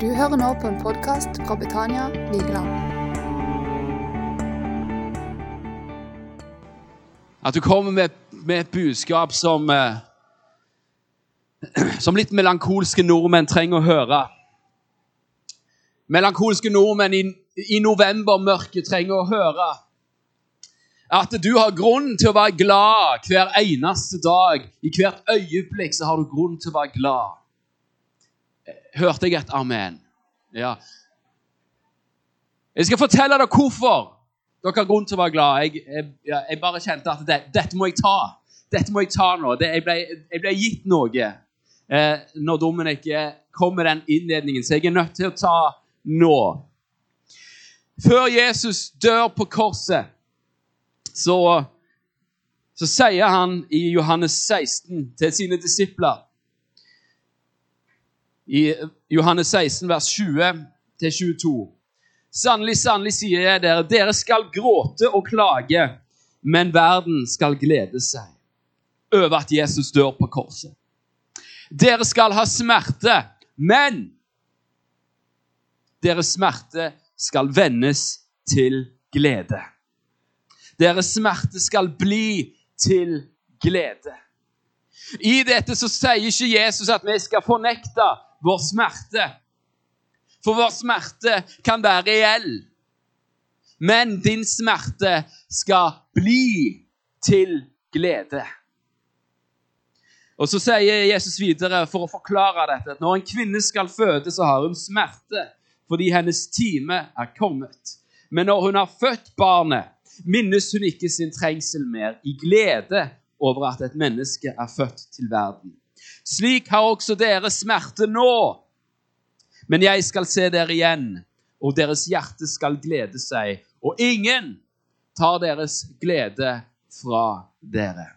Du hører nå på en podkast fra Betania Vigeland. At du kommer med, med et budskap som eh, Som litt melankolske nordmenn trenger å høre. Melankolske nordmenn i, i novembermørket trenger å høre. At du har grunn til å være glad hver eneste dag. I hvert øyeblikk så har du grunn til å være glad. Hørte jeg et amen? Ja. Jeg skal fortelle dere hvorfor dere har grunn til å være glad. Jeg, jeg, jeg bare kjente at det, dette må jeg ta. Dette må jeg ta nå. Det, jeg, ble, jeg, ble, gitt noe eh, når Dominic kom med den innledningen, så jeg er nødt til å ta nå. Før Jesus dør på korset, så, så sier han i Johannes 16 til sine disipler i Johannes 16, vers 20-22. Sannelig, sannelig sier jeg dere, dere skal gråte og klage, men verden skal glede seg over at Jesus dør på korset. Dere skal ha smerte, men deres smerte skal vendes til glede. Deres smerte skal bli til glede. I dette så sier ikke Jesus at vi skal fornekte vår smerte. For vår smerte kan være reell. Men din smerte skal bli til glede. Og Så sier Jesus videre for å forklare dette at når en kvinne skal føde, så har hun smerte fordi hennes time er kommet. Men når hun har født barnet, minnes hun ikke sin trengsel mer, i glede over at et menneske er født til verden. Slik har også dere smerte nå. Men jeg skal se dere igjen, og deres hjerte skal glede seg, og ingen tar deres glede fra dere.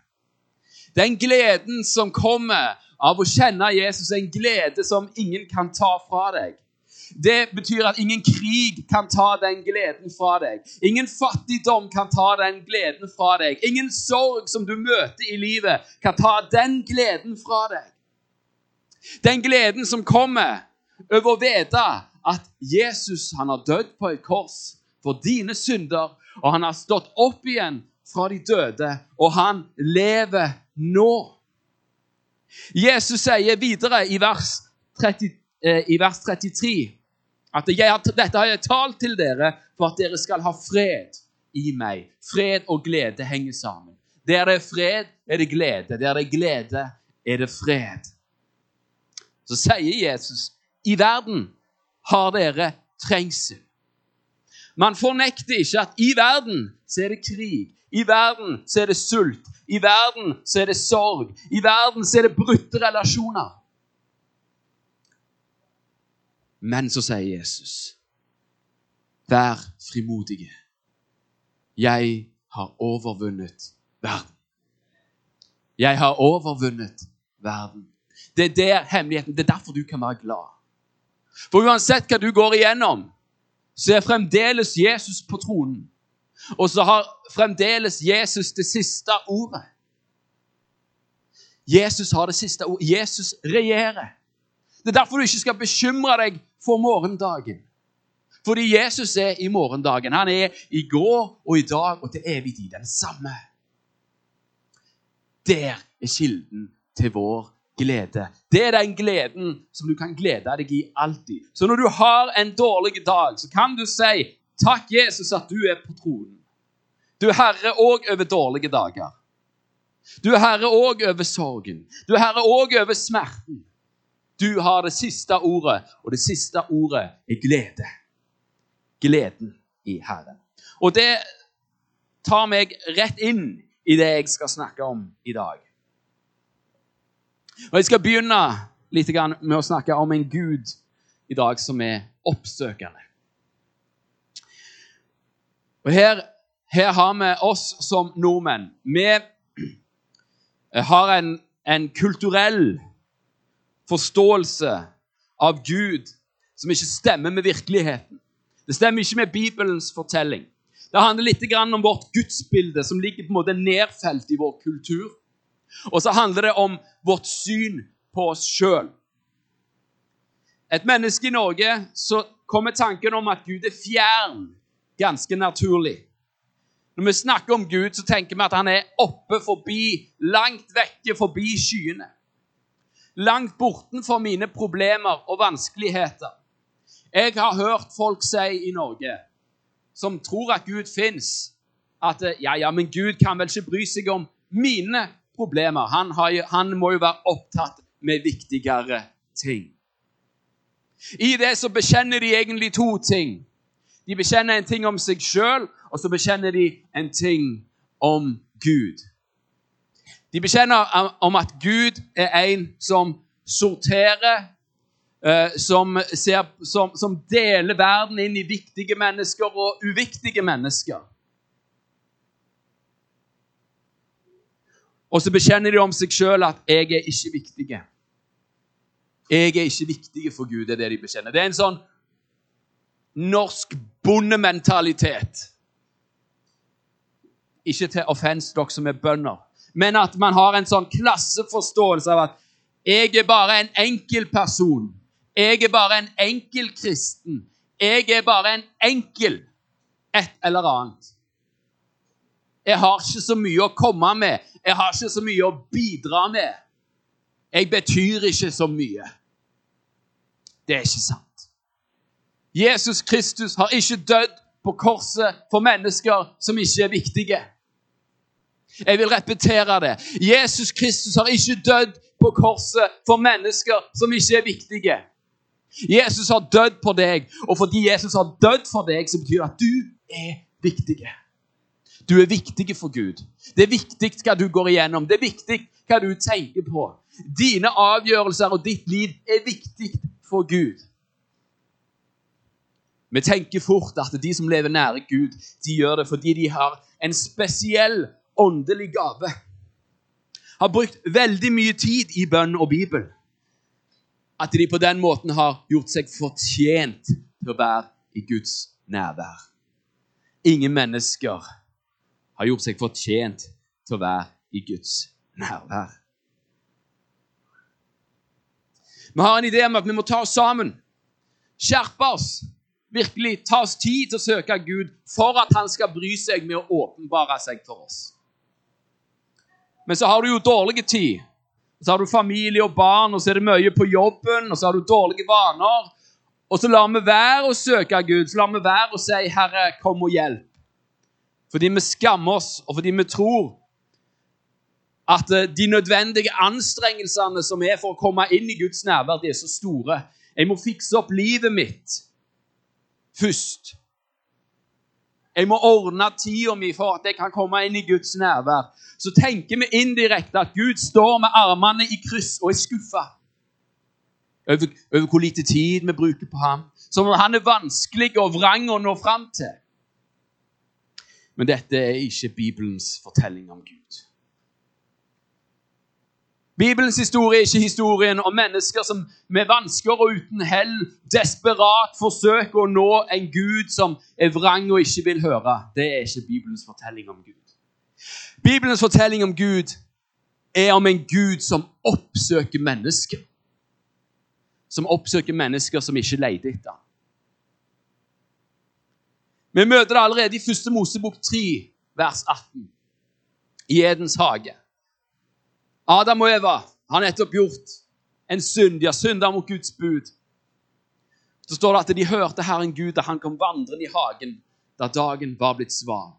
Den gleden som kommer av å kjenne Jesus, er en glede som ingen kan ta fra deg. Det betyr at ingen krig kan ta den gleden fra deg. Ingen fattigdom kan ta den gleden fra deg. Ingen sorg som du møter i livet, kan ta den gleden fra deg. Den gleden som kommer over å vite at Jesus han har dødd på et kors for dine synder, og han har stått opp igjen fra de døde, og han lever nå. Jesus sier videre i vers, 30, eh, i vers 33 at har, dette har jeg talt til dere for at dere skal ha fred i meg. Fred og glede henger sammen. Der det er fred, er det glede. Der det er glede, er det fred så sier Jesus i verden har dere trengsel. Man fornekter ikke at i verden så er det krig. I verden så er det sult. I verden så er det sorg. I verden så er det brutte relasjoner. Men så sier Jesus, vær frimodige. Jeg har overvunnet verden. Jeg har overvunnet verden. Det er der hemmeligheten. Det er derfor du kan være glad. For uansett hva du går igjennom, så er fremdeles Jesus på tronen. Og så har fremdeles Jesus det siste ordet. Jesus har det siste ordet. Jesus regjerer. Det er derfor du ikke skal bekymre deg for morgendagen. Fordi Jesus er i morgendagen. Han er i går og i dag og til evig tid den samme. Der er kilden til vår glede. Det er den gleden som du kan glede deg i alltid. Så når du har en dårlig dag, så kan du si takk, Jesus, at du er på tronen. Du er herre òg over dårlige dager. Du er herre òg over sorgen. Du er herre òg over smerten. Du har det siste ordet, og det siste ordet er glede. Gleden i Herren. Og det tar meg rett inn i det jeg skal snakke om i dag. Og Jeg skal begynne litt med å snakke om en gud i dag som er oppsøkende. Og Her, her har vi oss som nordmenn. Vi har en, en kulturell forståelse av Gud som ikke stemmer med virkeligheten. Det stemmer ikke med Bibelens fortelling. Det handler litt om vårt gudsbilde, som ligger på en måte nedfelt i vår kultur. Og så handler det om vårt syn på oss sjøl. et menneske i Norge, så kommer tanken om at Gud er fjern, ganske naturlig. Når vi snakker om Gud, så tenker vi at han er oppe forbi, langt vekke forbi skyene. Langt bortenfor mine problemer og vanskeligheter. Jeg har hørt folk si i Norge, som tror at Gud fins, at ja, ja, men Gud kan vel ikke bry seg om mine problemer. Han, har, han må jo være opptatt med viktigere ting. I det så bekjenner de egentlig to ting. De bekjenner en ting om seg sjøl, og så bekjenner de en ting om Gud. De bekjenner om at Gud er en som sorterer, eh, som, ser, som, som deler verden inn i viktige mennesker og uviktige mennesker. Og så bekjenner de om seg sjøl at 'jeg er ikke viktig'. Jeg er ikke viktig for Gud, det er det de bekjenner. Det er en sånn norsk bondementalitet. Ikke til offens dere som er bønder, men at man har en sånn klasseforståelse av at 'jeg er bare en enkel person'. 'Jeg er bare en enkel kristen'. 'Jeg er bare en enkel et eller annet'. Jeg har ikke så mye å komme med. Jeg har ikke så mye å bidra med. Jeg betyr ikke så mye. Det er ikke sant. Jesus Kristus har ikke dødd på korset for mennesker som ikke er viktige. Jeg vil repetere det. Jesus Kristus har ikke dødd på korset for mennesker som ikke er viktige. Jesus har dødd på deg, og fordi Jesus har dødd for deg, så betyr det at du er viktig. Du er viktig for Gud. Det er viktig hva du går igjennom. Det er viktig hva du tenker på. Dine avgjørelser og ditt liv er viktig for Gud. Vi tenker fort at de som lever nære Gud, de gjør det fordi de har en spesiell åndelig gave. Har brukt veldig mye tid i bønn og Bibel. At de på den måten har gjort seg fortjent til å være i Guds nærvær. Ingen mennesker har gjort seg fortjent til å være i Guds nærvær. Vi har en idé om at vi må ta oss sammen. Skjerpe oss. Virkelig ta oss tid til å søke Gud for at han skal bry seg med å åpenbare seg for oss. Men så har du jo dårlig tid. Så har du familie og barn, og så er det mye på jobben, og så har du dårlige vaner. Og så lar vi være å søke Gud, så lar vi være å si 'Herre, kom og hjelp'. Fordi vi skammer oss, og fordi vi tror at eh, de nødvendige anstrengelsene som er for å komme inn i Guds nærvær, de er så store. Jeg må fikse opp livet mitt først. Jeg må ordne tida mi for at jeg kan komme inn i Guds nærvær. Så tenker vi indirekte at Gud står med armene i kryss og er skuffa over, hvor lite tid vi bruker på ham. Som om han er vanskelig og vrang å nå fram til. Men dette er ikke Bibelens fortelling om Gud. Bibelens historie er ikke historien om mennesker som med vansker og uten hell desperat forsøker å nå en Gud som er vrang og ikke vil høre. Det er ikke Bibelens fortelling om Gud. Bibelens fortelling om Gud er om en Gud som oppsøker mennesker. Som oppsøker mennesker som ikke leter etter ham. Vi møter det allerede i 1. Mosebok 3, vers 18, i Edens hage. Adam og Eva har nettopp gjort en synd. De har synda mot Guds bud. Så står det at de hørte Herren Gud da han kom vandrende i hagen da dagen var blitt svar.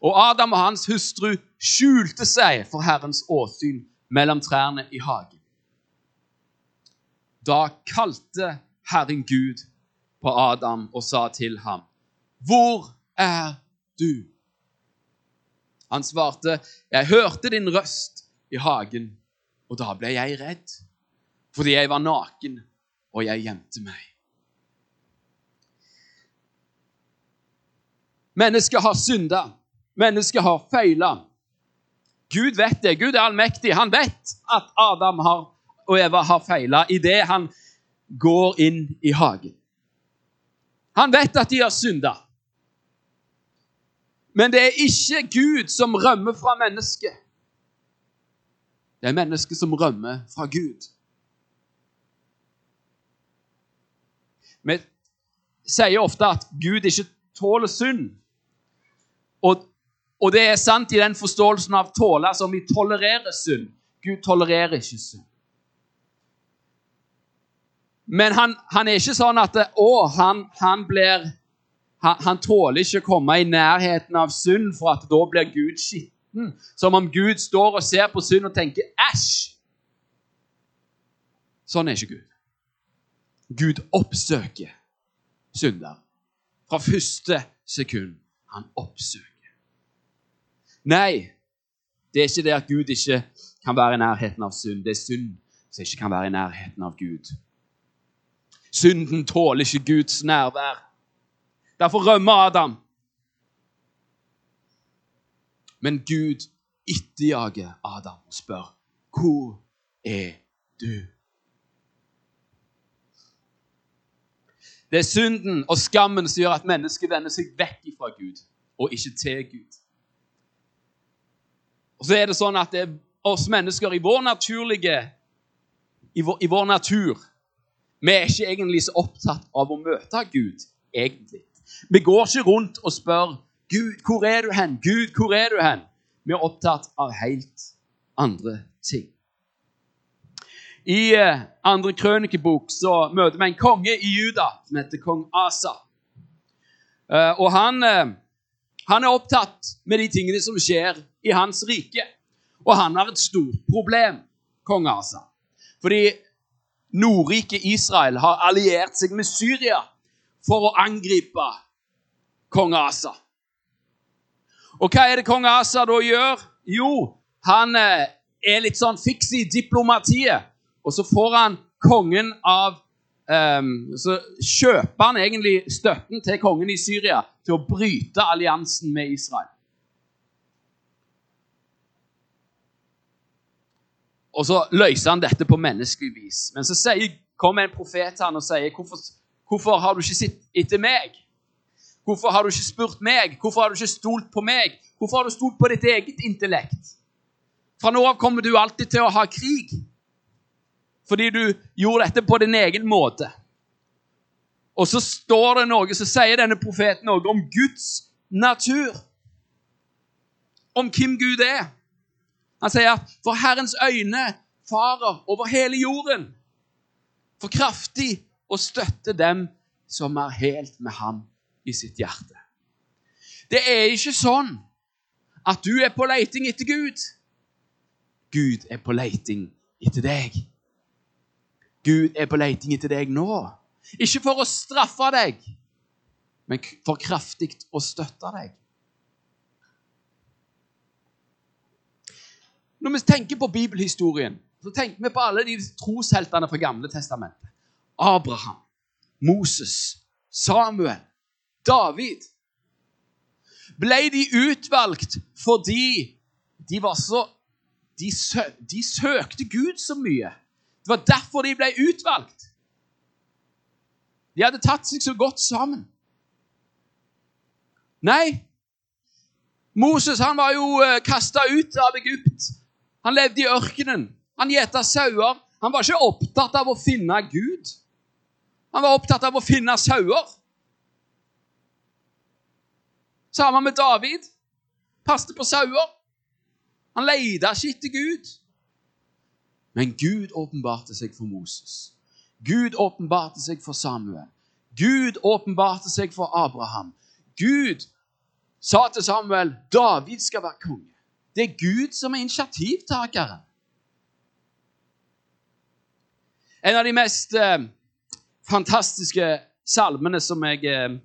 Og Adam og hans hustru skjulte seg for Herrens åsyn mellom trærne i hagen. Da kalte Herren Gud på Adam og sa til ham, 'Hvor er du?' Han svarte, 'Jeg hørte din røst i hagen, og da ble jeg redd, fordi jeg var naken, og jeg gjemte meg.' Mennesket har synda. Mennesket har feila. Gud vet det. Gud er allmektig. Han vet at Adam har, og Eva har feila idet han går inn i hagen. Han vet at de har synda. Men det er ikke Gud som rømmer fra mennesket. Det er mennesket som rømmer fra Gud. Vi sier ofte at Gud ikke tåler synd. Og, og det er sant i den forståelsen av tåle som vi tolererer synd. Gud tolererer ikke synd. Men han, han, er ikke sånn at å, han, han blir han, tåler ikke å komme i nærheten av synd, for at da blir Gud skitten. Som om Gud står og ser på synd og tenker 'æsj'. Sånn er ikke Gud. Gud oppsøker synder. Fra første sekund. Han oppsøker. Nei, det er ikke det at Gud ikke kan være i nærheten av synd. Det er synd som ikke kan være i nærheten av Gud. Synden tåler ikke Guds nærvær. Derfor rømmer Adam. Men Gud etterjager Adam og spør, 'Hvor er du?' Det er synden og skammen som gjør at mennesket vender seg vekk fra Gud og ikke til Gud. Og så er det sånn at det er oss mennesker i vår naturlige i vår, i vår natur Vi er ikke egentlig så opptatt av å møte Gud, egentlig. Vi går ikke rundt og spør Gud, hvor er du hen? Gud, hvor er du hen? Vi er opptatt av helt andre ting. I eh, andre krønikebok så møter vi en konge i Juda som heter kong Asa. Eh, og han, eh, han er opptatt med de tingene som skjer i hans rike. Og han har et stort problem, kong Asa. Fordi Nordriket Israel har alliert seg med Syria for å angripe kong Asa. Og hva er det kong Asa da gjør? Jo, han er litt sånn fiks i diplomatiet. Og så får han kongen av um, Så kjøper han egentlig støtten til kongen i Syria til å bryte alliansen med Israel. Og så løser han dette på menneskelig vis. Men så sier, kommer en profet til han og sier hvorfor, hvorfor har du ikke sett etter meg? Hvorfor har du ikke spurt meg? Hvorfor har du ikke stolt på meg? Hvorfor har du stolt på ditt eget intellekt? Fra nå av kommer du alltid til å ha krig fordi du gjorde dette på din egen måte. Og så står det noe, så sier denne profeten noe om Guds natur. Om hvem Gud er. Han sier at for Herrens øyne farer over hele jorden, for kraftig å støtte dem som er helt med ham i sitt hjerte. Det er ikke sånn at du er på leiting etter Gud. Gud er på leiting etter deg. Gud er på leiting etter deg nå. Ikke for å straffe deg, men for kraftig å støtte deg. Når vi tenker på bibelhistorien, så tenker vi på alle de trosheltene fra Gamle testamentet. Abraham, Moses, Samuel, David. Ble de utvalgt fordi de var så de, sø, de søkte Gud så mye det var derfor de ble utvalgt. De hadde tatt seg så godt sammen. Nei, Moses han var jo eh, kasta ut av Egypt. Han levde i ørkenen. Han gjeta sauer. Han var ikke opptatt av å finne Gud. Han var opptatt av å finne sauer. Sammen med David. Passet på sauer. Han leita ikke etter Gud. Men Gud åpenbarte seg for Moses. Gud åpenbarte seg for Samuel. Gud åpenbarte seg for Abraham. Gud sa til Samuel David skal være konge. Det er Gud som er initiativtakeren. En av de mest eh, fantastiske salmene som, jeg, eh,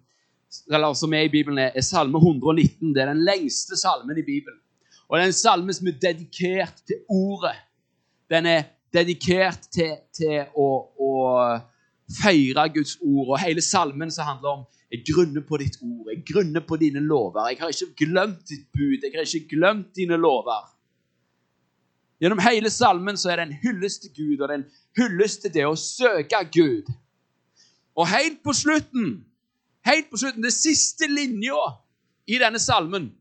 som, er i Bibelen, er, er Salme 119. Det er den lengste salmen i Bibelen. Og det er en salme som er dedikert til ordet den er dedikert til, til å, å, feire Guds ord. Og hele salmen som handler om jeg grunner på ditt ord, jeg grunner på dine lover. Jeg har ikke glemt ditt bud, jeg har ikke glemt dine lover. Gjennom hele salmen så er det en hyllest til Gud, og det er en hyllest til det å søke Gud. Og helt på slutten, helt på slutten, det siste linja i denne salmen,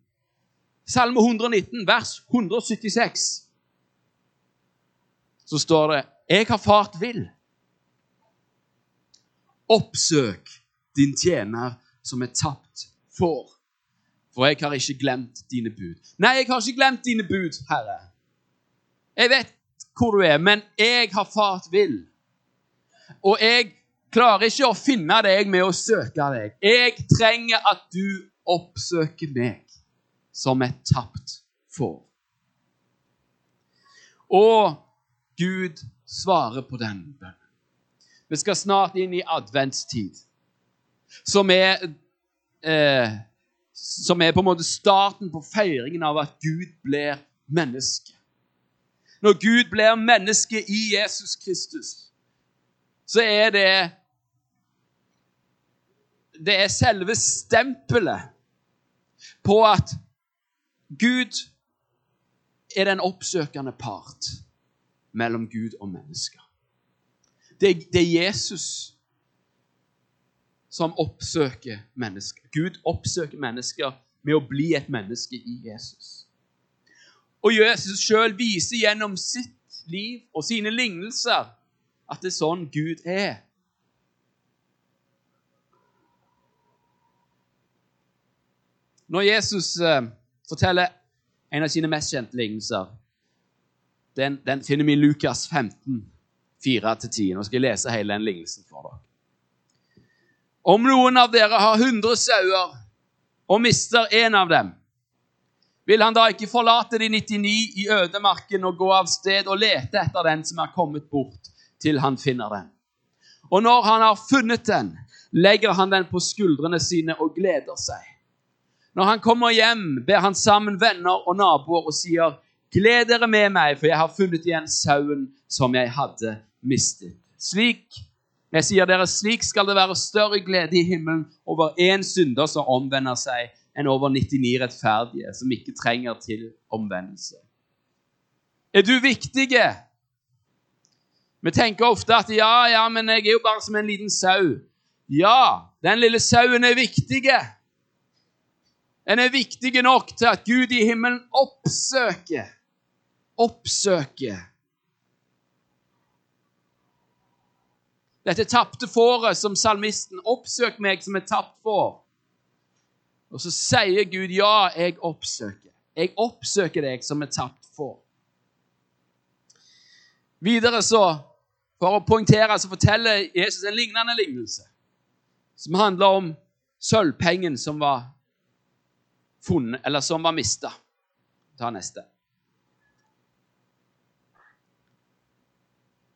Salme 119, vers 176 så står det 'Jeg har fart vill'. oppsøk din tjener som er tapt får. For jeg har ikke glemt dine bud. Nei, jeg har ikke glemt dine bud, Herre. Jeg vet hvor du er, men jeg har fart vill. Og jeg klarer ikke å finne deg med å søke deg. Jeg trenger at du oppsøker meg som et tapt får. Og Gud svarer på den bønnen. Vi skal snart inn i adventstid, som er, eh, som er på en måte starten på feiringen av at Gud blir menneske. Når Gud blir menneske i Jesus Kristus, så er det Det er selve stempelet på at Gud er den oppsøkende part mellom Gud og mennesker. Det det er Jesus som oppsøker mennesker. Gud oppsøker mennesker med å bli et menneske i Jesus. Og Jesus sjøl viser gjennom sitt liv og sine lignelser at det er sånn Gud er. Når Jesus eh, forteller en av sine mest kjente lignelser, den, den finner vi i Lukas 15, 4-10. Nå skal jeg lese hele den lignelsen for dere. Om noen av dere har 100 sauer og mister en av dem, vil han da ikke forlate de 99 i ødemarken og gå av sted og lete etter den som er kommet bort, til han finner den? Og når han har funnet den, legger han den på skuldrene sine og gleder seg. Når han kommer hjem, ber han sammen venner og naboer og sier, Gled dere med meg, for jeg har funnet igjen sauen som jeg hadde mistet. Slik jeg sier dere, slik skal det være større glede i himmelen over én synder som omvender seg, enn over 99 rettferdige som ikke trenger til omvendelse. Er du viktig? Vi tenker ofte at ja, ja, men jeg er jo bare som en liten sau. Ja, den lille sauen er viktig. Den er viktig nok til at Gud i himmelen oppsøker oppsøker. Dette tapte fåret som salmisten oppsøk meg som et tapt får. Og så sier Gud, 'Ja, jeg oppsøker. Jeg oppsøker deg som et tapt får.' Videre så, for å poengtere, så forteller Jesus en lignende lignelse, som handler om sølvpengen som var funnet, eller som var mista. Ta neste.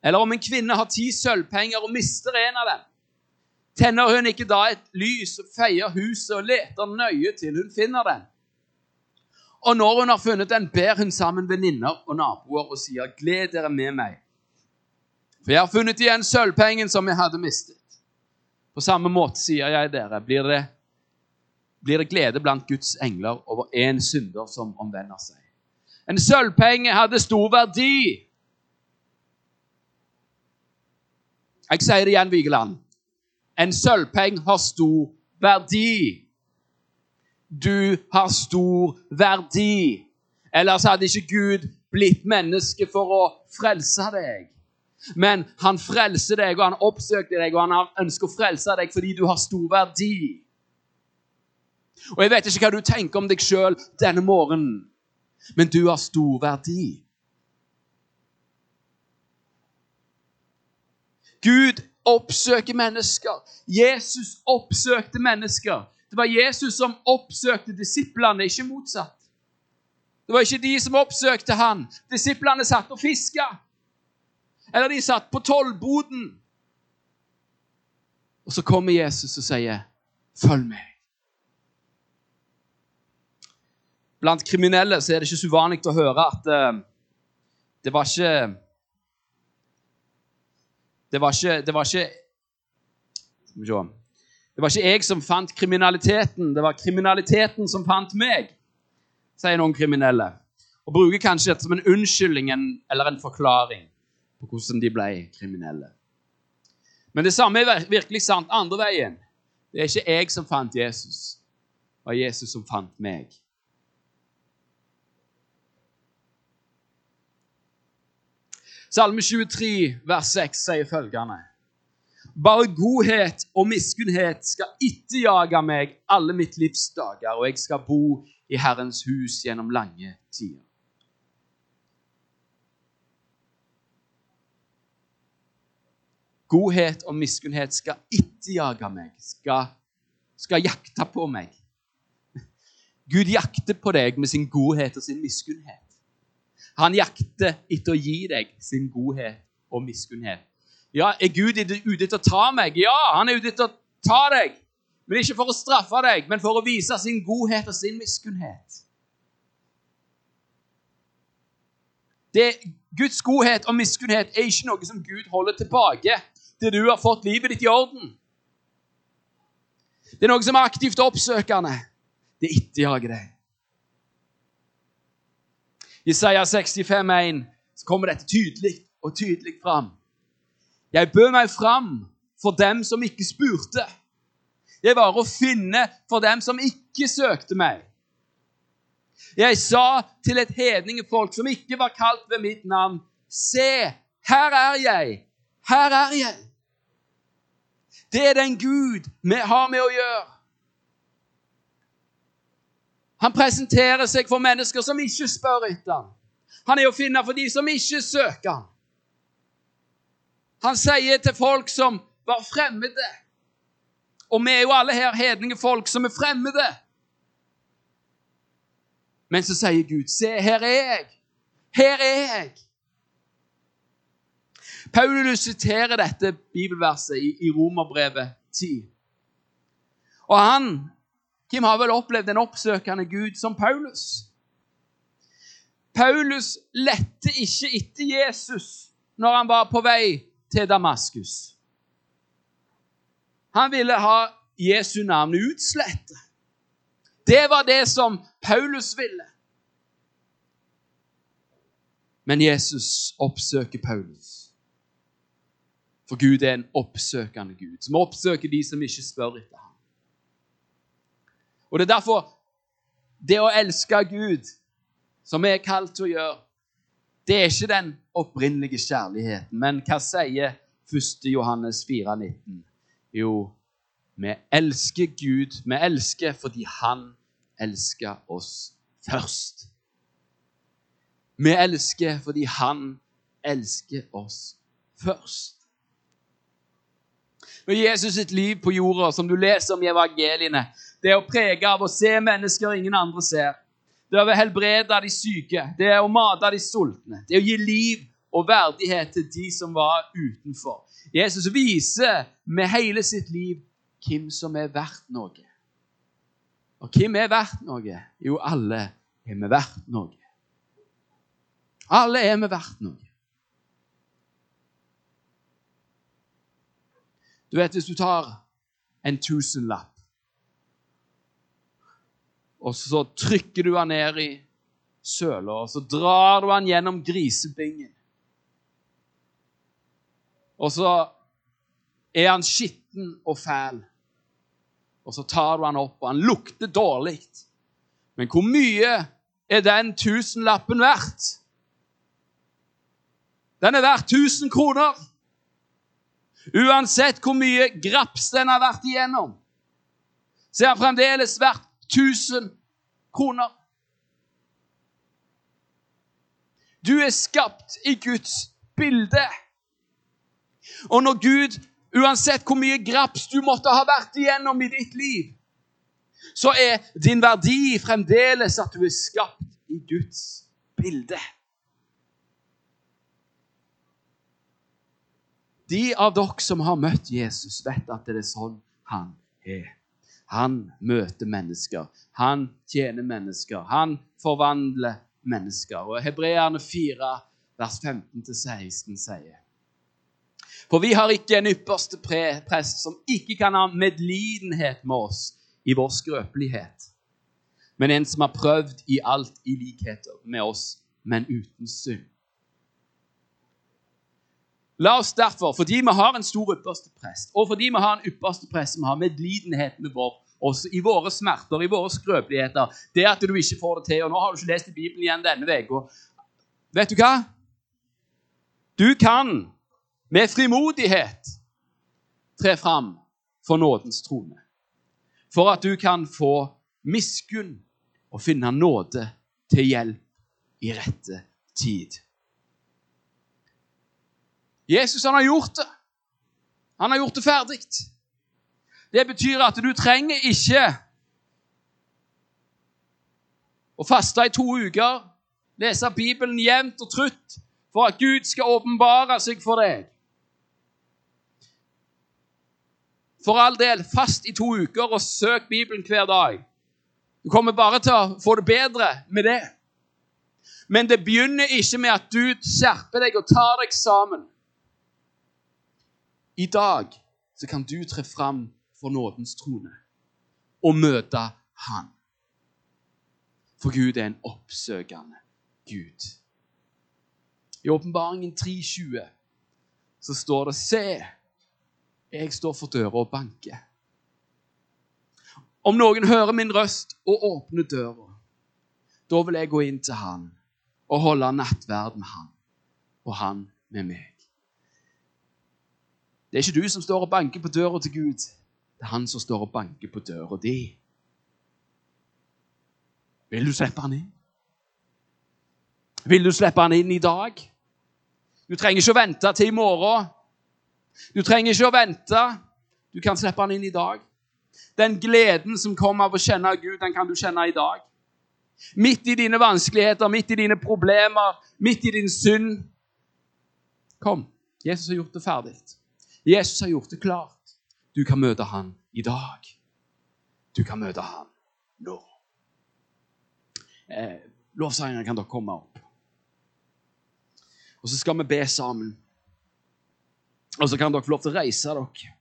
Eller om en kvinne har ti sølvpenger og mister en av dem. Tenner hun ikke da et lys og feier huset og leter nøye til hun finner den? Og når hun har funnet den, ber hun sammen venninner og naboer og sier, 'Gled dere med meg, for jeg har funnet igjen sølvpengen som jeg hadde mistet.' På samme måte sier jeg dere, blir det, blir det glede blant Guds engler over én synder som omvender seg. En sølvpenge hadde stor verdi. Jeg sier det igjen, Vigeland. En sølvpenge har stor verdi. Du har stor verdi. Ellers hadde ikke Gud blitt menneske for å frelse deg. Men han frelser deg, og han oppsøkte deg, og han ønsker å frelse deg fordi du har stor verdi. Og Jeg vet ikke hva du tenker om deg sjøl denne morgenen, men du har stor verdi. Gud oppsøker mennesker. Jesus oppsøkte mennesker. Det var Jesus som oppsøkte disiplene, ikke motsatt. Det var ikke de som oppsøkte han. Disiplene satt og fiska. Eller de satt på tollboden. Og så kommer Jesus og sier, 'Følg meg'. Blant kriminelle så er det ikke så uvanlig å høre at uh, det var ikke det var ikke, det var ikke Det var ikke jeg som fant kriminaliteten, det var kriminaliteten som fant meg, sier noen kriminelle. Og bruker kanskje dette som en unnskyldning eller en forklaring på hvordan de ble kriminelle. Men det samme er virkelig sant andre veien. Det er ikke jeg som fant Jesus, det var Jesus som fant meg. Salme 23, vers 6 sier følgende.: Bare godhet og miskunnhet skal etterjage meg alle mitt livs dager, og jeg skal bo i Herrens hus gjennom lange tider. Godhet og miskunnhet skal etterjage meg, skal, skal jakte på meg. Gud jakter på deg med sin godhet og sin miskunnhet. Han jakter etter å gi deg sin godhet og miskunnhet. Ja, Er Gud ute etter å ta meg? Ja, han er ute etter å ta deg. Men ikke for å straffe deg, men for å vise sin godhet og sin miskunnhet. Det, Guds godhet og miskunnhet er ikke noe som Gud holder tilbake til du har fått livet ditt i orden. Det er noe som er aktivt oppsøkende. Det etterjager deg. Isaiah 65,1 så kommer dette tydelig og tydelig fram. Jeg bød meg fram for dem som ikke spurte. Jeg var å finne for dem som ikke søkte meg. Jeg sa til et hedningefolk som ikke var kalt ved mitt navn, se, her er jeg, her er jeg. Det er den Gud vi har med å gjøre. Han presenterer seg for mennesker som ikke spør etter ham. Han er å finne for de som ikke søker ham. Han sier til folk som var fremmede Og vi er jo alle her hedninge folk som er fremmede. Men så sier Gud, 'Se, her er jeg. Her er jeg.' Paulus siterer dette bibelverset i, Romerbrevet 10. Og han Kim har vel opplevd en oppsøkende Gud som Paulus. Paulus lette ikke etter Jesus når han var på vei til Damaskus. Han ville ha Jesu navn utslettet. Det var det som Paulus ville. Men Jesus oppsøker Paulus. For Gud er en oppsøkende Gud, som oppsøker de som ikke spør etter ham. Og Det er derfor det å elske Gud, som vi er kalt til å gjøre, det er ikke den opprinnelige kjærligheten. Men hva sier 1. Johannes 4,19? Jo, vi elsker Gud. Vi elsker fordi Han elsker oss først. Vi elsker fordi Han elsker oss først. Når Jesus sitt liv på jorda, som du leser om i evangeliene, det er å prege av å se mennesker ingen andre ser. Det er å helbrede de syke, det er å mate de sultne. Det er å gi liv og verdighet til de som var utenfor. Jesus viser med hele sitt liv hvem som er verdt noe. Og hvem er verdt noe? Jo, alle er vi verdt noe. Alle er vi verdt noe. Du vet, hvis du tar en tusenlapp, og så trykker du han ned i søla, og så drar du han gjennom grisebingen Og så er han skitten og fæl. Og så tar du han opp, og han lukter dårlig. Men hvor mye er den tusenlappen verdt? Den er verdt 1000 kroner. Uansett hvor mye graps den har vært igjennom, så er han fremdeles verdt 1000 kroner. Du er skapt i Guds bilde. Og når Gud, uansett hvor mye graps du måtte ha vært igjennom i ditt liv, så er din verdi fremdeles at du er skapt i Guds bilde. De av dere som har møtt Jesus, vet at det er sånn han er. Han møter mennesker. Han tjener mennesker. Han forvandler mennesker. Og Hebreerne 4, vers 15-16 sier For vi har ikke en ypperste prest som ikke kan ha medlidenhet med oss i vår skrøpelighet, men en som har prøvd i alt i likhet med oss, men uten synd. La oss derfor, fordi vi har en stor ypperste prest, og fordi vi har en ypperste prest som har medlidenhet med vår, også i våre smerter, i våre skrøpeligheter, det at du ikke får det til Og nå har du ikke lest i Bibelen igjen denne uka. Vet du hva? Du kan med frimodighet tre fram for nådens trone. For at du kan få miskunn og finne nåde til hjelp i rette tid. Jesus han har gjort det. Han har gjort det ferdig. Det betyr at du trenger ikke å faste i to uker, lese Bibelen jevnt og trutt for at Gud skal åpenbare seg for deg. For all del, fast i to uker og søk Bibelen hver dag. Du kommer bare til å få det bedre med det. Men det begynner ikke med at du skjerper deg og tar deg sammen. I dag så kan du tre fram for nådens trone og møte Han. For Gud er en oppsøkende Gud. I Åpenbaringen 3,20 så står det Se, jeg står for døra og banker. Om noen hører min røst og åpner døra, da vil jeg gå inn til han og holde nattverd med han, og han med meg. Det er ikke du som står og banker på døra til Gud. Det er han som står og banker på døra di. Vil du slippe han inn? Vil du slippe han inn i dag? Du trenger ikke å vente til i morgen. Du trenger ikke å vente. Du kan slippe han inn i dag. Den gleden som kommer av å kjenne Gud, den kan du kjenne i dag. Midt i dine vanskeligheter, midt i dine problemer, midt i din synd. Kom. Jesus har gjort det ferdig. Jesus har gjort det klart. Du kan møte han i dag. Du kan møte han nå. Eh, Lovsangerne kan dere komme opp. Og så skal vi be sammen. Og så kan dere få lov til å reise dere.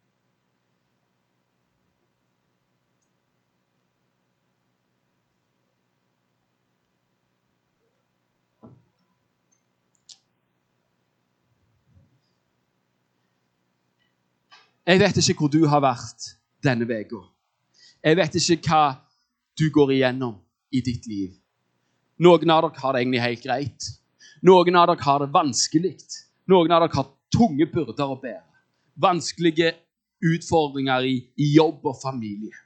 Jeg vet ikke hvor du har vært denne uka. Jeg vet ikke hva du går igjennom i ditt liv. Noen av dere har det egentlig helt greit. Noen av dere har det vanskelig. Noen av dere har tunge byrder å bære. Vanskelige utfordringer i, i jobb og familie.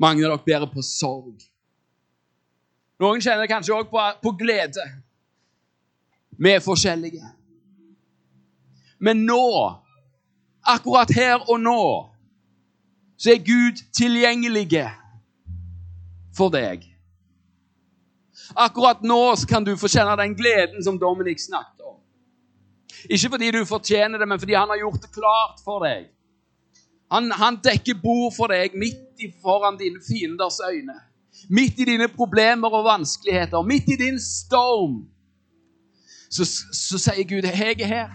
Mange av dere bærer på sorg. Noen kjenner kanskje òg på, på glede. Vi er forskjellige. Men nå, akkurat her og nå, så er Gud tilgjengelig for deg. Akkurat nå kan du få kjenne den gleden som Dominic snakket om. Ikke fordi du fortjener det, men fordi han har gjort det klart for deg. Han, han dekker bord for deg midt foran dine fienders øyne. Midt i dine problemer og vanskeligheter, midt i din storm. Så, så sier Gud, 'Jeg er her.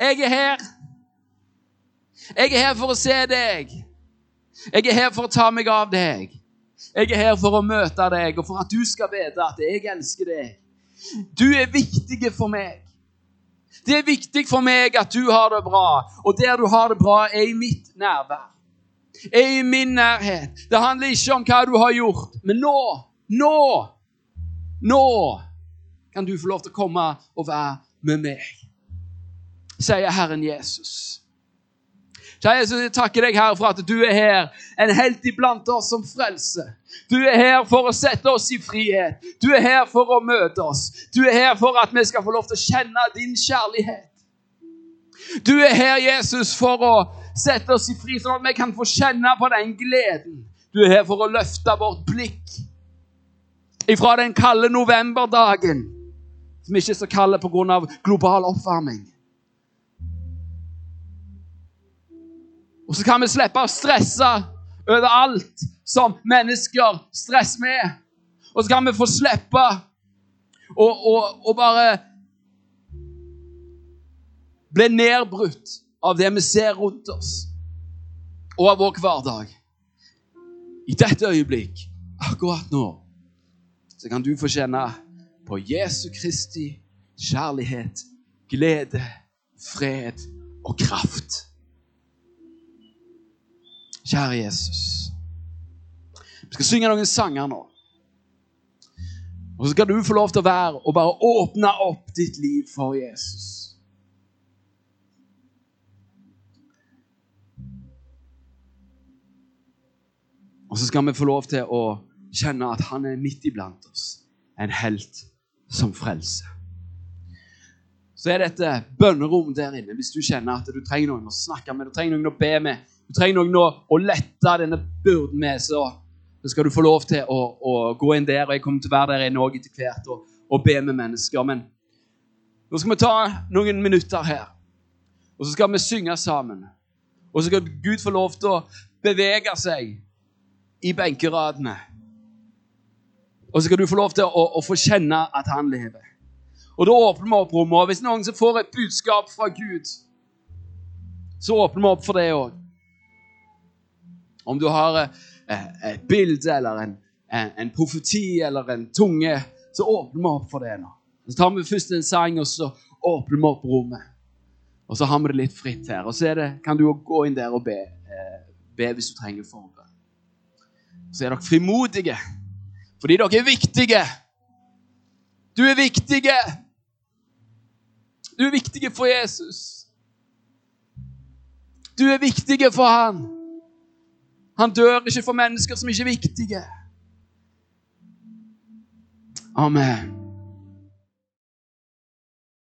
Jeg er her. Jeg er her for å se deg. Jeg er her for å ta meg av deg. Jeg er her for å møte deg, og for at du skal vite at jeg elsker deg. Du er viktig for meg. Det er viktig for meg at du har det bra, og der du har det bra, er i mitt nærvær. Er i min nærhet. Det handler ikke om hva du har gjort, men nå, nå, nå kan du få lov til å komme og være med meg, sier Herren Jesus. Kjære Jesus, jeg takker deg, Herre, for at du er her, en helt iblant oss som frelse. Du er her for å sette oss i frihet. Du er her for å møte oss. Du er her for at vi skal få lov til å kjenne din kjærlighet. Du er her, Jesus, for å sette oss i fri, sånn at vi kan få kjenne på den gleden. Du er her for å løfte vårt blikk ifra den kalde novemberdagen, som ikke er så kald pga. global oppvarming Og så kan vi slippe å stresse over alt som mennesker stresser med. Og så kan vi få slippe å bare bli nedbrutt av det vi ser rundt oss, og av vår hverdag. I dette øyeblikk, akkurat nå, så kan du få kjenne på Jesu Kristi kjærlighet, glede, fred og kraft. Kjære Jesus. Vi skal synge noen sanger nå. Og så skal du få lov til å være og bare åpne opp ditt liv for Jesus. Og så skal vi få lov til å kjenne at han er midt iblant oss, en helt som frelse. Så er dette bønnerom der inne hvis du kjenner at du trenger noen å snakke med, du trenger noen å be med du trenger noen å, å lette denne byrden med, så, så skal du få lov til å, å, gå inn der. Og jeg kommer til å være der inne òg etter hvert og, og be med mennesker. Men nå skal vi ta noen minutter her, og så skal vi synge sammen. Og så skal Gud få lov til å bevege seg i benkeradene. Og så skal du få lov til å, å få kjenne at han lever. Og da åpner vi opp rommet. Og hvis noen som får et budskap fra Gud, så åpner vi opp for det òg. Om du har eh, et bilde eller en, en, en, profeti eller en tunge, så åpner vi opp for det nå. Så tar vi først en sang, og så åpner vi opp rommet. Og så har vi det litt fritt her. Og så det, kan du gå inn der og be, eh, be hvis du trenger forbønn. Så er dere frimodige, fordi dere er viktige. Du er viktige. Du er viktige for Jesus. Du er viktige for han. Han dør ikke for mennesker som ikke er viktige. Amen.